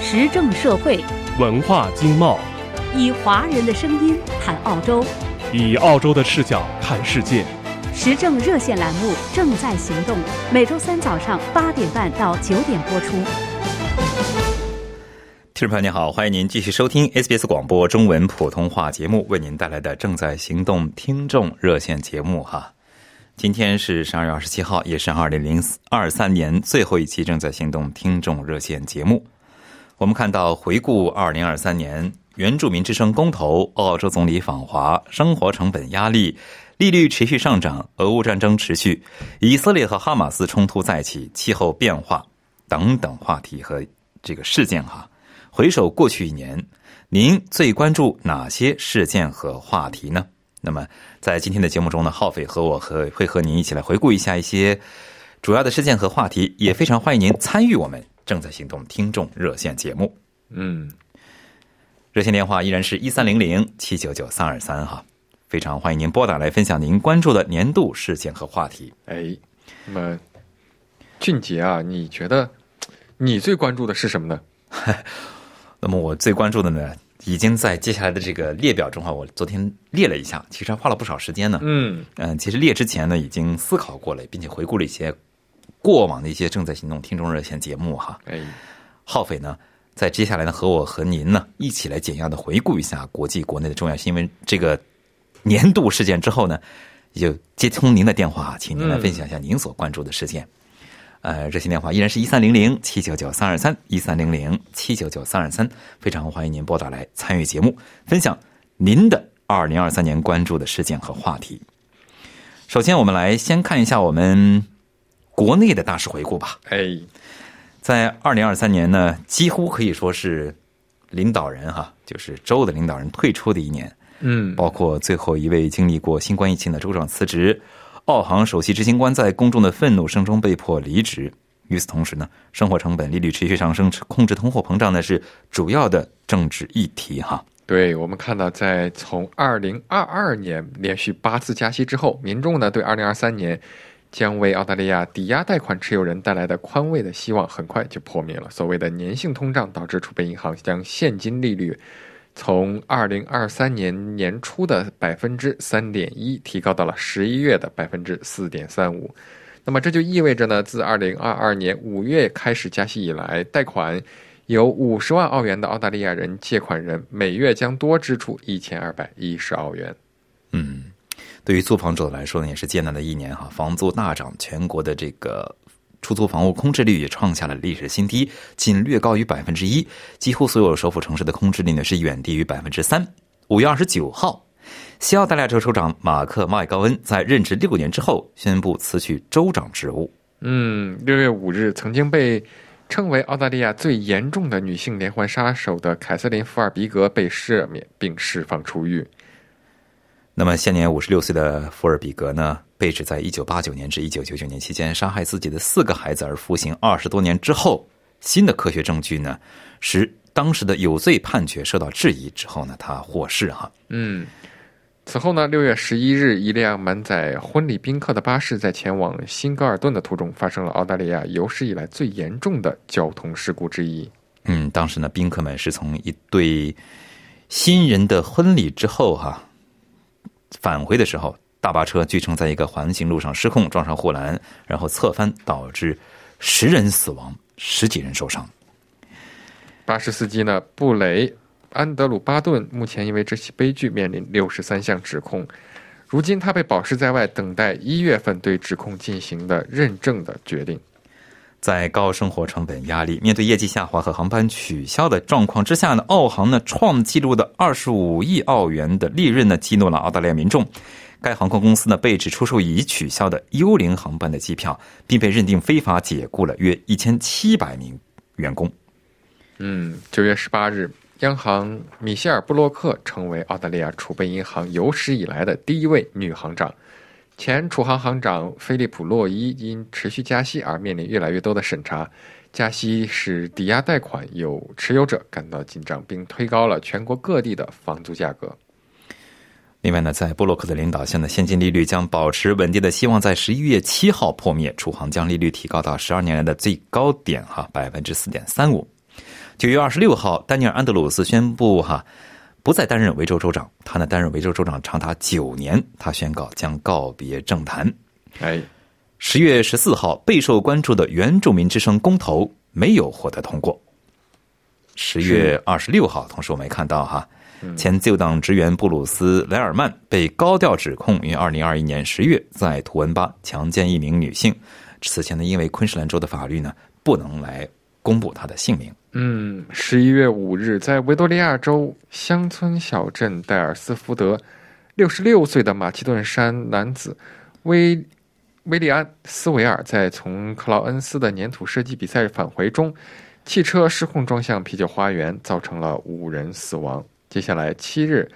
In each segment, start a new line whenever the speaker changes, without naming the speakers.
时政社会，
文化经贸，
以华人的声音谈澳洲，
以澳洲的视角看世界。
时政热线栏目正在行动，每周三早上八点半到九点播出。
听众朋友您好，欢迎您继续收听 SBS 广播中文普通话节目为您带来的正在行动听众热线节目哈。今天是十二月二十七号，也是二零零二三年最后一期正在行动听众热线节目。我们看到，回顾二零二三年，原住民之声公投、澳洲总理访华、生活成本压力、利率持续上涨、俄乌战争持续、以色列和哈马斯冲突再起、气候变化等等话题和这个事件哈。回首过去一年，您最关注哪些事件和话题呢？那么，在今天的节目中呢，浩斐和我和会和您一起来回顾一下一些主要的事件和话题，也非常欢迎您参与我们正在行动听众热线节目。
嗯，
热线电话依然是一三零零七九九三二三哈，非常欢迎您拨打来分享您关注的年度事件和话题。
哎，那么俊杰啊，你觉得你最关注的是什么呢？
那么我最关注的呢？已经在接下来的这个列表中哈，我昨天列了一下，其实还花了不少时间呢。
嗯
嗯，其实列之前呢，已经思考过了，并且回顾了一些过往的一些正在行动听众热线节目哈。
哎，
浩斐呢，在接下来呢，和我和您呢一起来简要的回顾一下国际国内的重要新闻这个年度事件之后呢，也就接通您的电话，请您来分享一下您所关注的事件。呃，热线电话依然是一三零零七九九三二三一三零零七九九三二三，非常欢迎您拨打来参与节目，分享您的二零二三年关注的事件和话题。首先，我们来先看一下我们国内的大事回顾吧。
哎，
在二零二三年呢，几乎可以说是领导人哈，就是州的领导人退出的一年。
嗯，
包括最后一位经历过新冠疫情的州长辞职。澳航首席执行官在公众的愤怒声中被迫离职。与此同时呢，生活成本、利率持续上升，控制通货膨胀呢是主要的政治议题哈。
对，我们看到，在从二零二二年连续八次加息之后，民众呢对二零二三年将为澳大利亚抵押贷款持有人带来的宽慰的希望很快就破灭了。所谓的粘性通胀导致储备银行将现金利率。从二零二三年年初的百分之三点一提高到了十一月的百分之四点三五，那么这就意味着呢，自二零二二年五月开始加息以来，贷款有五十万澳元的澳大利亚人借款人每月将多支出一千二百一十澳元。
嗯，对于租房者来说呢，也是艰难的一年哈，房租大涨，全国的这个。出租房屋空置率也创下了历史新低，仅略高于百分之一。几乎所有首府城市的空置率呢是远低于百分之三。五月二十九号，西澳大利亚州州长马克·麦高恩在任职六年之后宣布辞去州长职务。
嗯，六月五日，曾经被称为澳大利亚最严重的女性连环杀手的凯瑟琳·福尔比格被赦免并释放出狱。
那么，现年五十六岁的福尔比格呢？被指在一九八九年至一九九九年期间杀害自己的四个孩子而服刑二十多年之后，新的科学证据呢，使当时的有罪判决受到质疑之后呢，他获释哈。
嗯，此后呢，六月十一日，一辆满载婚礼宾客的巴士在前往新高尔顿的途中发生了澳大利亚有史以来最严重的交通事故之一。
嗯，当时呢，宾客们是从一对新人的婚礼之后哈返回的时候。大巴车据称在一个环形路上失控，撞上护栏，然后侧翻，导致十人死亡，十几人受伤。
巴士司机呢，布雷·安德鲁巴顿目前因为这起悲剧面临六十三项指控，如今他被保释在外，等待一月份对指控进行的认证的决定。
在高生活成本压力、面对业绩下滑和航班取消的状况之下呢，澳航呢创纪录的二十五亿澳元的利润呢，激怒了澳大利亚民众。该航空公司呢被指出售已取消的幽灵航班的机票，并被认定非法解雇了约一千七百名员工。
嗯，九月十八日，央行米歇尔·布洛克成为澳大利亚储备银行有史以来的第一位女行长。前储行行长菲利普·洛伊因持续加息而面临越来越多的审查，加息使抵押贷款有持有者感到紧张，并推高了全国各地的房租价格。
另外呢，在布洛克的领导下呢，现金利率将保持稳定的希望在十一月七号破灭，储行将利率提高到十二年来的最高点哈，百分之四点三五。九月二十六号，丹尼尔·安德鲁斯宣布哈不再担任维州州长，他呢担任维州州长长达九年，他宣告将告别政坛。
哎，
十月十四号，备受关注的原住民之声公投没有获得通过。十月二十六号，同时我们也看到哈。前自由党职员布鲁斯·莱尔曼被高调指控于二零二一年十月在图文巴强奸一名女性。此前呢，因为昆士兰州的法律呢，不能来公布他的姓名。
嗯，十一月五日，在维多利亚州乡村小镇戴尔斯福德，六十六岁的马其顿山男子威威利安·斯维尔在从克劳恩斯的粘土设计比赛返回中，汽车失控撞向啤酒花园，造成了五人死亡。接下来七日，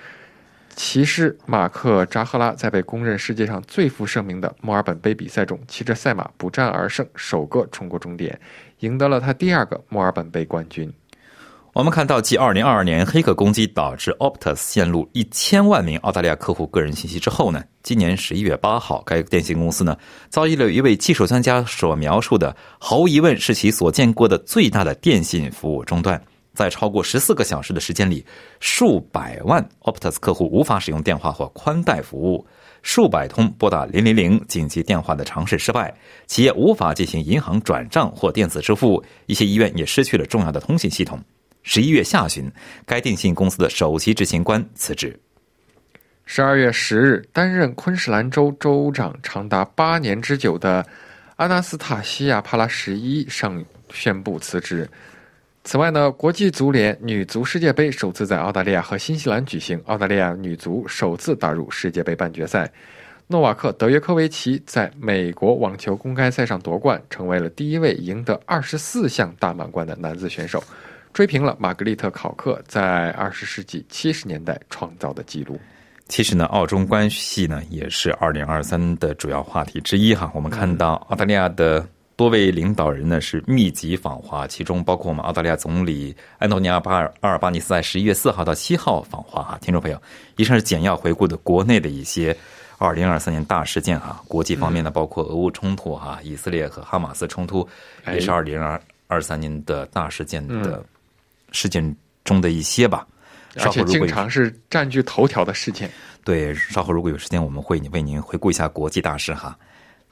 骑士马克扎赫拉在被公认世界上最负盛名的墨尔本杯比赛中，骑着赛马不战而胜，首个冲过终点，赢得了他第二个墨尔本杯冠军。
我们看到，继2022年黑客攻击导致 Optus 线路一千万名澳大利亚客户个人信息之后呢，今年十一月八号，该电信公司呢遭遇了一位技术专家所描述的，毫无疑问是其所见过的最大的电信服务中断。在超过十四个小时的时间里，数百万 Optus 客户无法使用电话或宽带服务，数百通拨打零零零紧急电话的尝试失败，企业无法进行银行转账或电子支付，一些医院也失去了重要的通信系统。十一月下旬，该电信公司的首席执行官辞职。
十二月十日，担任昆士兰州州长长达八年之久的阿纳斯塔西亚·帕拉什伊上宣布辞职。此外呢，国际足联女足世界杯首次在澳大利亚和新西兰举行，澳大利亚女足首次打入世界杯半决赛。诺瓦克·德约科维奇在美国网球公开赛上夺冠，成为了第一位赢得二十四项大满贯的男子选手，追平了玛格丽特·考克在二十世纪七十年代创造的纪录。
其实呢，澳中关系呢也是二零二三的主要话题之一哈。我们看到澳大利亚的。多位领导人呢是密集访华，其中包括我们澳大利亚总理安东尼奥·巴尔阿尔巴尼斯在十一月四号到七号访华哈。听众朋友，以上是简要回顾的国内的一些二零二三年大事件哈。国际方面呢，包括俄乌冲突哈，以色列和哈马斯冲突也是二零二二三年的大事件的事件中的一些吧。
而且经常是占据头条的事件。
对，稍后如果有时间，我们会为您回顾一下国际大事哈。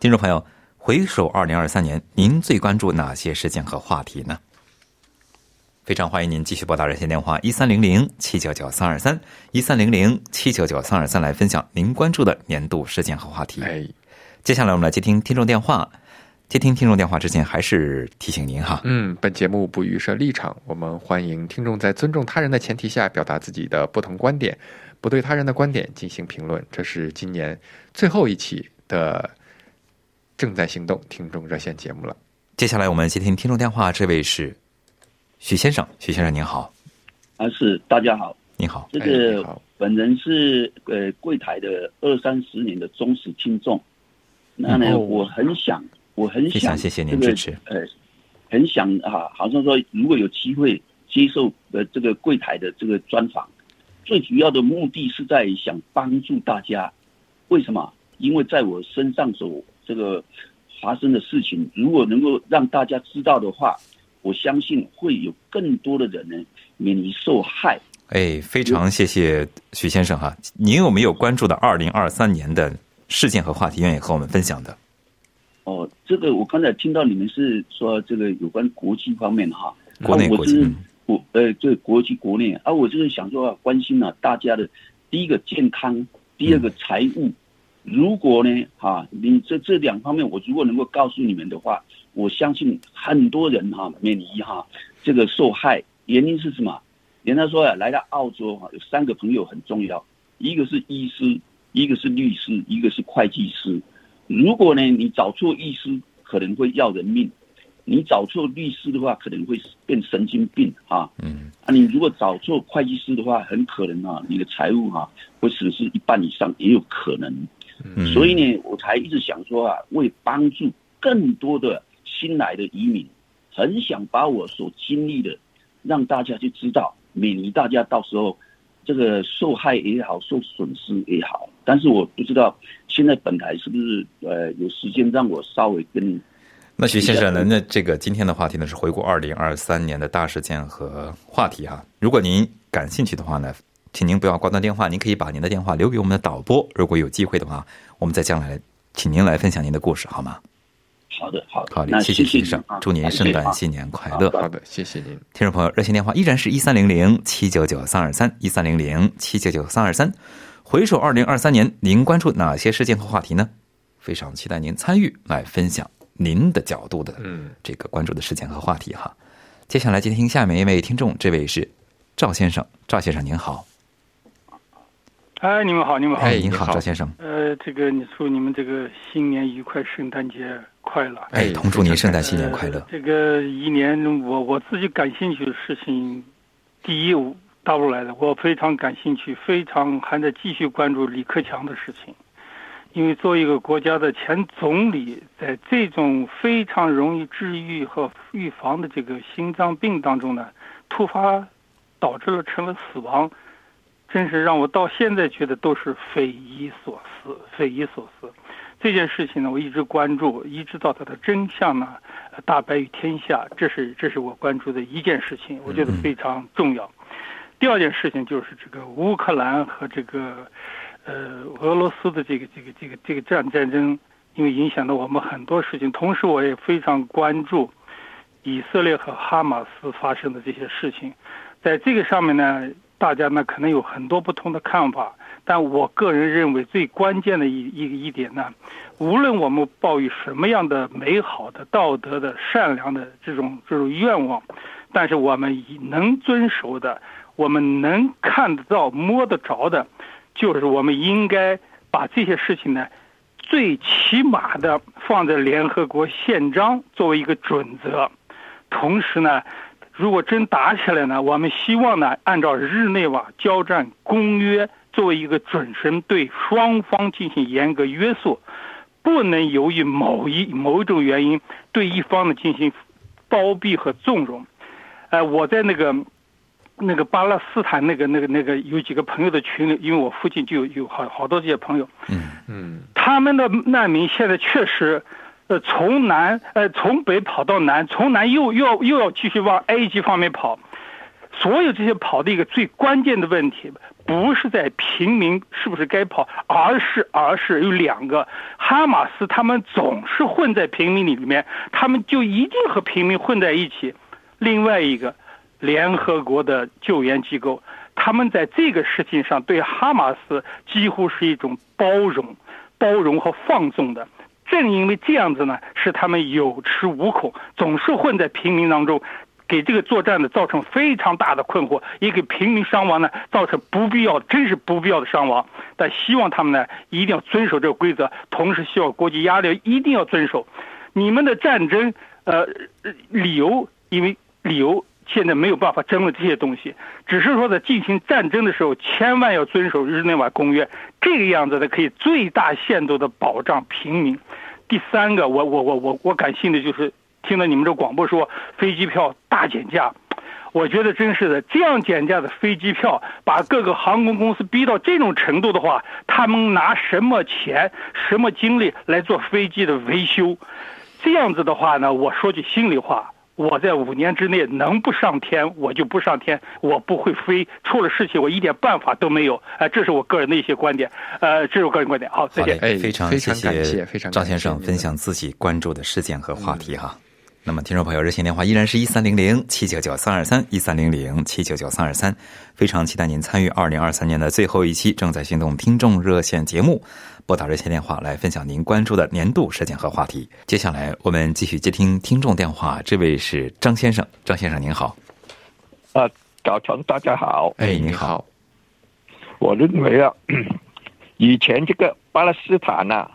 听众朋友。回首二零二三年，您最关注哪些事件和话题呢？非常欢迎您继续拨打热线电话一三零零七九九三二三一三零零七九九三二三来分享您关注的年度事件和话题。
哎，
接下来我们来接听听众电话。接听听众电话之前，还是提醒您哈。
嗯，本节目不预设立场，我们欢迎听众在尊重他人的前提下表达自己的不同观点，不对他人的观点进行评论。这是今年最后一期的。正在行动，听众热线节目了。
接下来我们接听听众电话，这位是许先生，许先生您好。
啊，是大家好，
你好。
这个本人是呃柜台的二三十年的忠实听众。那呢，我很想，我很想，
谢谢您支持。
呃，很想啊，好像说如果有机会接受呃这个柜台的这个专访，最主要的目的是在想帮助大家。为什么？因为在我身上所这个发生的事情，如果能够让大家知道的话，我相信会有更多的人呢免于受害。
哎，非常谢谢徐先生哈，您有没有关注的二零二三年的事件和话题，愿意和我们分享的？
哦，这个我刚才听到你们是说这个有关国际方面的哈，
国内国际，
国呃对国际国内，啊，我就是想说关心啊大家的第一个健康，第二个财务。如果呢，哈，你这这两方面，我如果能够告诉你们的话，我相信很多人哈免于哈这个受害。原因是什么？人家说呀，来到澳洲哈，有三个朋友很重要，一个是医师，一个是律师，一个是会计师。如果呢，你找错医师，可能会要人命；你找错律师的话，可能会变神经病啊。
嗯
啊，你如果找错会计师的话，很可能啊，你的财务哈、会损失一半以上，也有可能。
嗯，
所以呢，我才一直想说啊，为帮助更多的新来的移民，很想把我所经历的让大家去知道，免于大家到时候这个受害也好，受损失也好。但是我不知道现在本台是不是呃有时间让我稍微跟
那徐先生呢？那这个今天的话题呢是回顾二零二三年的大事件和话题哈。如果您感兴趣的话呢，请您不要挂断电话，您可以把您的电话留给我们的导播。如果有机会的话，我们在将来请您来分享您的故事，好吗？
好的好的，
好的，谢谢先生祝您圣诞新年快乐。
好的，谢谢您。
听众朋友，热线电话依然是一三零零七九九三二三一三零零七九九三二三。回首二零二三年，您关注哪些事件和话题呢？非常期待您参与来分享您的角度的
嗯，
这个关注的事件和话题哈。接下来接听下面一位听众，这位是赵先生，赵先生您好，
哎，你们好，你们好。
哎
您好，
你好
赵先生，
呃，这个你祝你们这个新年愉快，圣诞节快乐。
哎，
哎
同祝您圣诞新年快乐
呃。这个一年我我自己感兴趣的事情，第一大陆来的，我非常感兴趣，非常还在继续关注李克强的事情。因为作为一个国家的前总理，在这种非常容易治愈和预防的这个心脏病当中呢，突发导致了成了死亡，真是让我到现在觉得都是匪夷所思，匪夷所思。这件事情呢，我一直关注，一直到它的真相呢，呃大白于天下，这是这是我关注的一件事情，我觉得非常重要。第二件事情就是这个乌克兰和这个呃俄罗斯的这个这个这个这个战战争，因为影响到我们很多事情，同时我也非常关注以色列和哈马斯发生的这些事情，在这个上面呢，大家呢可能有很多不同的看法，但我个人认为最关键的一一一点呢，无论我们抱有什么样的美好的、道德的、善良的这种这种愿望，但是我们能遵守的，我们能看得到、摸得着的，就是我们应该把这些事情呢，最起码的放在联合国宪章作为一个准则。同时呢，如果真打起来呢，我们希望呢，按照日内瓦交战公约作为一个准绳，对双方进行严格约束，不能由于某一某一种原因对一方呢进行包庇和纵容。呃，我在那个那个巴勒斯坦那个那个那个有几个朋友的群里，因为我附近就有有好好多这些朋友，
嗯。嗯。
他们的难民现在确实，呃，从南呃从北跑到南，从南又又又要继续往埃及方面跑，所有这些跑的一个最关键的问题，不是在平民是不是该跑，而是而是有两个，哈马斯他们总是混在平民里面，他们就一定和平民混在一起。另外一个，联合国的救援机构，他们在这个事情上对哈马斯几乎是一种包容、包容和放纵的。正因为这样子呢，使他们有恃无恐，总是混在平民当中，给这个作战呢造成非常大的困惑，也给平民伤亡呢造成不必要、真是不必要的伤亡。但希望他们呢一定要遵守这个规则，同时希望国际压力一定要遵守。你们的战争，呃，理由因为理由现在没有办法争论这些东西，只是说在进行战争的时候，千万要遵守日内瓦公约，这个样子的，可以最大限度的保障平民。第三个，我我我我我感兴趣的就是听到你们这广播说飞机票大减价，我觉得真是的，这样减价的飞机票，把各个航空公司逼到这种程度的话，他们拿什么钱、什么精力来做飞机的维修？这样子的话呢，我说句心里话，我在五年之内能不上天，我就不上天，我不会飞，出了事情我一点办法都没有。呃，这是我个人的一些观点，呃，这是我个人观点。好，再见。
哎
非常
非常感谢非常感谢
赵先生分享自己关注的事件和话题哈。那么，听众朋友，热线电话依然是一三零零七九九三二三一三零零七九九三二三，非常期待您参与二零二三年的最后一期正在行动听众热线节目，拨打热线电话来分享您关注的年度事件和话题。接下来我们继续接听听众电话，这位是张先生，张先生您好，
啊，早晨，大家好。
哎，
你
你好，
我认为啊，以前这个巴勒斯坦呐、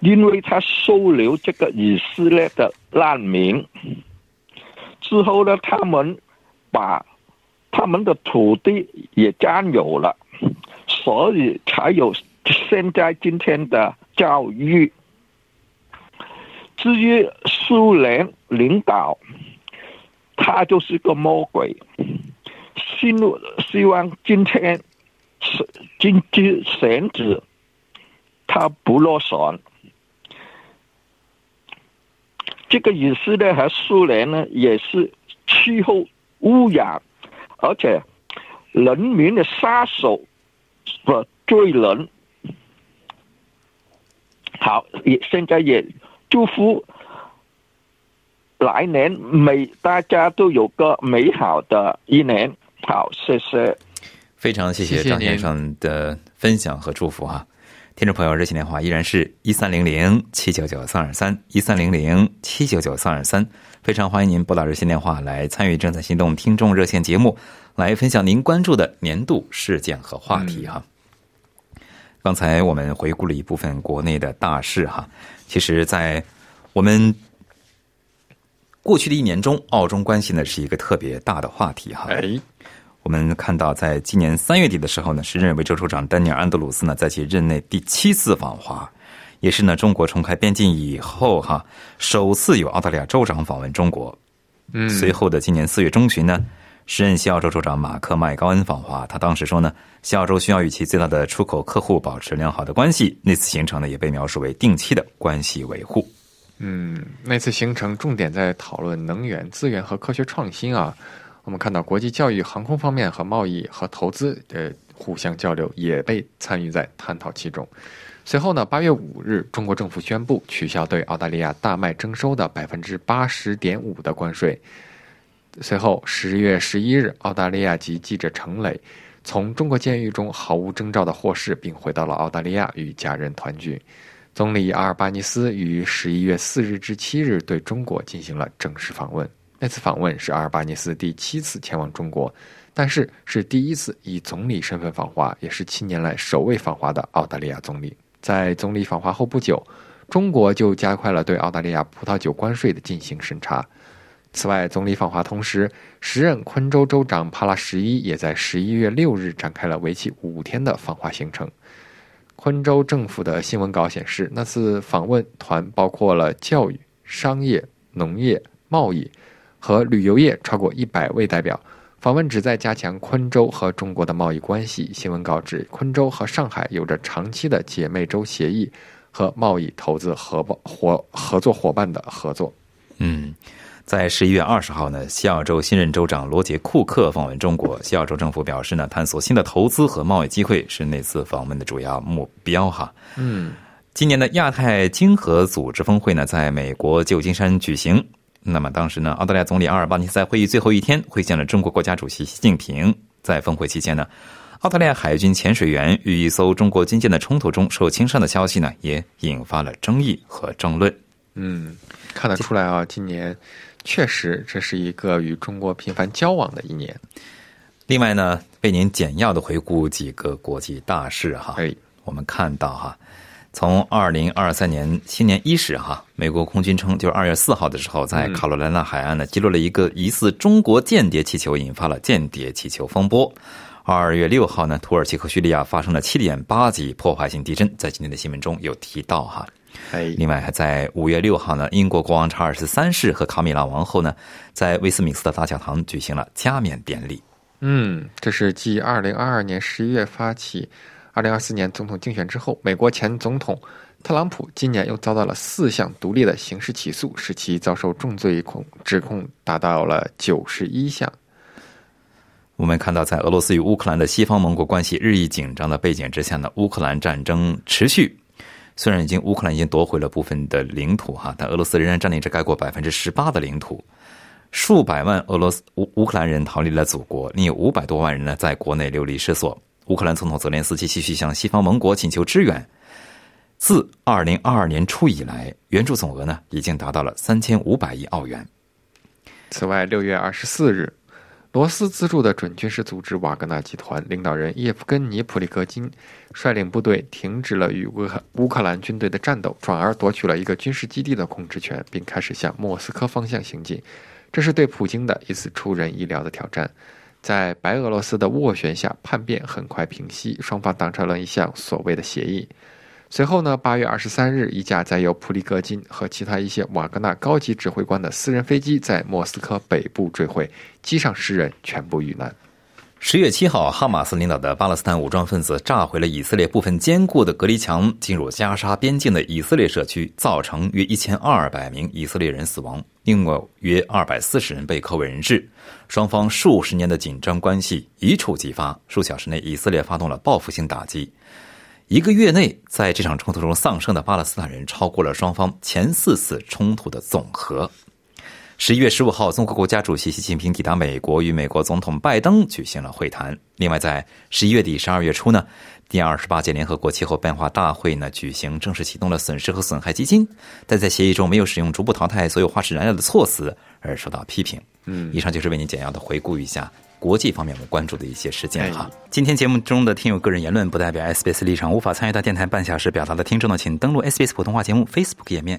因为他收留这个以色列的难民之后呢，他们把他们的土地也占有了，所以才有现在今天的教育。至于苏联领导，他就是个魔鬼。希希望今天是经济选址，他不落选。这个以色列和苏联呢，也是气候污染，而且人民的杀手的罪人。好，也现在也祝福来年每大家都有个美好的一年。好，谢谢，
非常谢谢张先生的分享和祝福哈。听众朋友，热线电话依然是一三零零七九九三二三一三零零七九九三二三，非常欢迎您拨打热线电话来参与正在行动听众热线节目，来分享您关注的年度事件和话题哈。刚才我们回顾了一部分国内的大事哈，其实，在我们过去的一年中，澳中关系呢是一个特别大的话题哈。
哎。
我们看到，在今年三月底的时候呢，时任维州州长丹尼尔·安德鲁斯呢，在其任内第七次访华，也是呢中国重开边境以后哈首次有澳大利亚州长访问中国。
嗯，
随后的今年四月中旬呢，时任西澳洲州长马克·麦高恩访华，他当时说呢，西澳洲需要与其最大的出口客户保持良好的关系。那次行程呢，也被描述为定期的关系维护。
嗯，那次行程重点在讨论能源资源和科学创新啊。我们看到，国际教育、航空方面和贸易和投资的互相交流也被参与在探讨其中。随后呢，八月五日，中国政府宣布取消对澳大利亚大麦征收的百分之八十点五的关税。随后，十月十一日，澳大利亚籍记者程磊从中国监狱中毫无征兆的获释，并回到了澳大利亚与家人团聚。总理阿尔巴尼斯于十一月四日至七日对中国进行了正式访问。那次访问是阿尔巴尼斯第七次前往中国，但是是第一次以总理身份访华，也是七年来首位访华的澳大利亚总理。在总理访华后不久，中国就加快了对澳大利亚葡萄酒关税的进行审查。此外，总理访华同时，时任昆州州长帕拉什伊也在十一月六日展开了为期五天的访华行程。昆州政府的新闻稿显示，那次访问团包括了教育、商业、农业、贸易。和旅游业超过一百位代表访问，旨在加强昆州和中国的贸易关系。新闻稿指，昆州和上海有着长期的姐妹州协议和贸易投资合伙合作伙伴的合作。
嗯，在十一月二十号呢，西澳州新任州长罗杰·库克访问中国。西澳州政府表示呢，探索新的投资和贸易机会是那次访问的主要目标。哈，
嗯，
今年的亚太经合组织峰会呢，在美国旧金山举行。那么当时呢，澳大利亚总理阿尔巴尼在会议最后一天会见了中国国家主席习近平。在峰会期间呢，澳大利亚海军潜水员与一艘中国军舰的冲突中受轻伤的消息呢，也引发了争议和争论。
嗯，看得出来啊，今年确实这是一个与中国频繁交往的一年。
另外呢，为您简要的回顾几个国际大事哈。
哎，
我们看到哈。从二零二三年新年伊始，哈，美国空军称，就是二月四号的时候，在卡罗来纳海岸呢，击落了一个疑似中国间谍气球，引发了间谍气球风波。二月六号呢，土耳其和叙利亚发生了七点八级破坏性地震，在今天的新闻中有提到哈。
哎，
另外还在五月六号呢，英国国王查尔斯三世和卡米拉王后呢，在威斯敏斯特大教堂举行了加冕典礼。
嗯，这是继二零二二年十一月发起。二零二四年总统竞选之后，美国前总统特朗普今年又遭到了四项独立的刑事起诉，使其遭受重罪控指控达到了九十一项。
我们看到，在俄罗斯与乌克兰的西方盟国关系日益紧张的背景之下呢，乌克兰战争持续。虽然已经乌克兰已经夺回了部分的领土哈，但俄罗斯仍然占领着该国百分之十八的领土。数百万俄罗斯乌乌克兰人逃离了祖国，另有五百多万人呢在国内流离失所。乌克兰总统泽连斯基继续向西方盟国请求支援。自二零二二年初以来，援助总额呢已经达到了三千五百亿澳元。
此外，六月二十四日，罗斯资助的准军事组织瓦格纳集团领导人叶夫根尼·普里戈金率领部队停止了与乌乌克兰军队的战斗，转而夺取了一个军事基地的控制权，并开始向莫斯科方向行进。这是对普京的一次出人意料的挑战。在白俄罗斯的斡旋下，叛变很快平息，双方达成了一项所谓的协议。随后呢，八月二十三日，一架载有普里戈金和其他一些瓦格纳高级指挥官的私人飞机在莫斯科北部坠毁，机上十人全部遇难。
十月七号，哈马斯领导的巴勒斯坦武装分子炸毁了以色列部分坚固的隔离墙，进入加沙边境的以色列社区，造成约一千二百名以色列人死亡，另外约二百四十人被扣为人质。双方数十年的紧张关系一触即发，数小时内，以色列发动了报复性打击。一个月内，在这场冲突中丧生的巴勒斯坦人超过了双方前四次冲突的总和。十一月十五号，综合国家主席习近平抵达美国，与美国总统拜登举行了会谈。另外，在十一月底、十二月初呢，第二十八届联合国气候变化大会呢举行，正式启动了损失和损害基金，但在协议中没有使用逐步淘汰所有化石燃料的措辞，而受到批评。
嗯，
以上就是为您简要的回顾一下。国际方面我们关注的一些事件哈。今天节目中的听友个人言论不代表 SBS 立场，无法参与到电台半小时表达的听众呢，请登录 SBS 普通话节目 Facebook 页面。